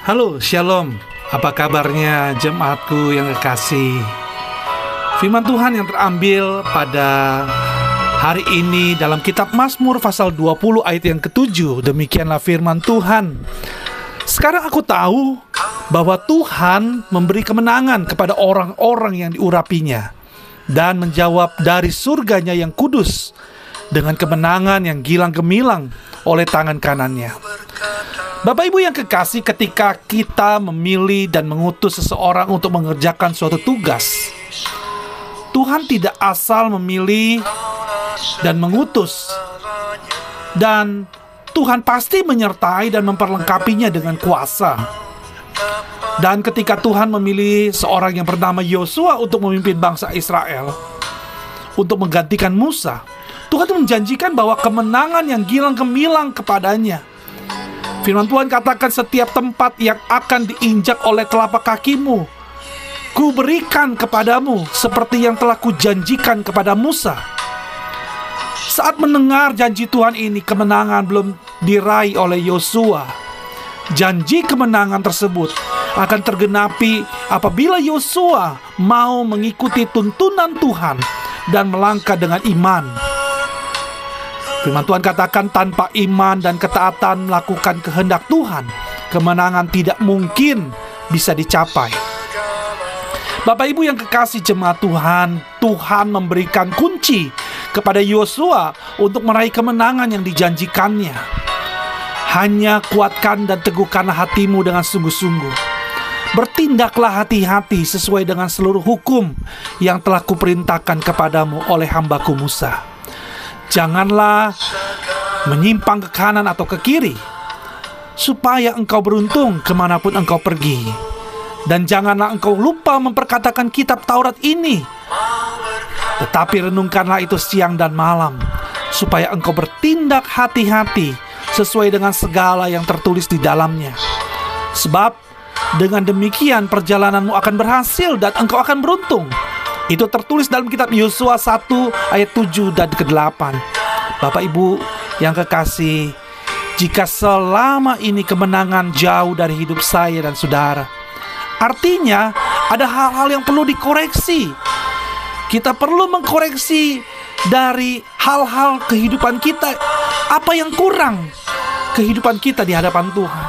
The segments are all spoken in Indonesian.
Halo, Shalom. Apa kabarnya jemaatku yang kekasih? Firman Tuhan yang terambil pada hari ini dalam kitab Mazmur pasal 20 ayat yang ketujuh. Demikianlah firman Tuhan. Sekarang aku tahu bahwa Tuhan memberi kemenangan kepada orang-orang yang diurapinya dan menjawab dari surganya yang kudus dengan kemenangan yang gilang gemilang oleh tangan kanannya. Bapak Ibu yang kekasih, ketika kita memilih dan mengutus seseorang untuk mengerjakan suatu tugas, Tuhan tidak asal memilih dan mengutus, dan Tuhan pasti menyertai dan memperlengkapinya dengan kuasa. Dan ketika Tuhan memilih seorang yang bernama Yosua untuk memimpin bangsa Israel, untuk menggantikan Musa, Tuhan menjanjikan bahwa kemenangan yang gilang gemilang kepadanya Firman Tuhan katakan setiap tempat yang akan diinjak oleh telapak kakimu Ku berikan kepadamu seperti yang telah kujanjikan kepada Musa. Saat mendengar janji Tuhan ini kemenangan belum diraih oleh Yosua. Janji kemenangan tersebut akan tergenapi apabila Yosua mau mengikuti tuntunan Tuhan dan melangkah dengan iman Firman Tuhan katakan tanpa iman dan ketaatan melakukan kehendak Tuhan, kemenangan tidak mungkin bisa dicapai. Bapak Ibu yang kekasih jemaat Tuhan, Tuhan memberikan kunci kepada Yosua untuk meraih kemenangan yang dijanjikannya. Hanya kuatkan dan teguhkanlah hatimu dengan sungguh-sungguh. Bertindaklah hati-hati sesuai dengan seluruh hukum yang telah kuperintahkan kepadamu oleh hambaku Musa. Janganlah menyimpang ke kanan atau ke kiri, supaya engkau beruntung ke mana pun engkau pergi. Dan janganlah engkau lupa memperkatakan kitab Taurat ini, tetapi renungkanlah itu siang dan malam, supaya engkau bertindak hati-hati sesuai dengan segala yang tertulis di dalamnya. Sebab dengan demikian perjalananmu akan berhasil dan engkau akan beruntung. Itu tertulis dalam kitab Yosua 1 ayat 7 dan ke-8. Bapak Ibu yang kekasih, jika selama ini kemenangan jauh dari hidup saya dan saudara, artinya ada hal-hal yang perlu dikoreksi. Kita perlu mengkoreksi dari hal-hal kehidupan kita, apa yang kurang kehidupan kita di hadapan Tuhan.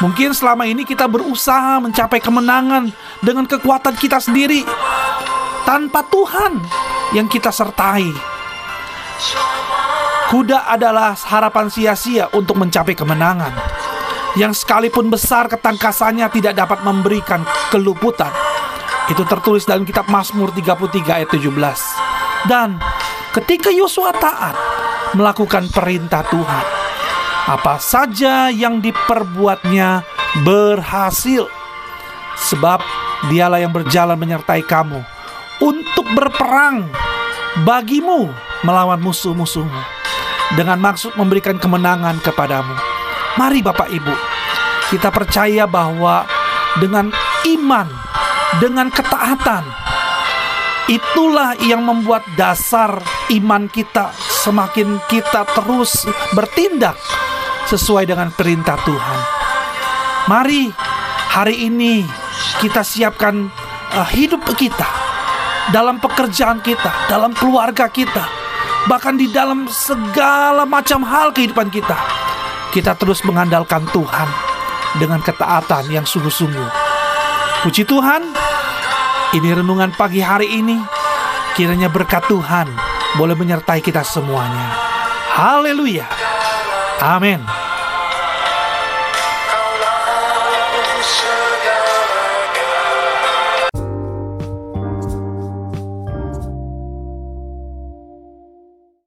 Mungkin selama ini kita berusaha mencapai kemenangan dengan kekuatan kita sendiri, tanpa Tuhan yang kita sertai. Kuda adalah harapan sia-sia untuk mencapai kemenangan. Yang sekalipun besar ketangkasannya tidak dapat memberikan keluputan. Itu tertulis dalam kitab Mazmur 33 ayat 17. Dan ketika Yosua taat melakukan perintah Tuhan, apa saja yang diperbuatnya berhasil. Sebab dialah yang berjalan menyertai kamu untuk berperang bagimu melawan musuh-musuhmu dengan maksud memberikan kemenangan kepadamu. Mari Bapak Ibu, kita percaya bahwa dengan iman, dengan ketaatan, itulah yang membuat dasar iman kita semakin kita terus bertindak sesuai dengan perintah Tuhan. Mari hari ini kita siapkan uh, hidup kita dalam pekerjaan kita, dalam keluarga kita, bahkan di dalam segala macam hal kehidupan kita. Kita terus mengandalkan Tuhan dengan ketaatan yang sungguh-sungguh. Puji Tuhan, ini renungan pagi hari ini. Kiranya berkat Tuhan boleh menyertai kita semuanya. Haleluya. Amin.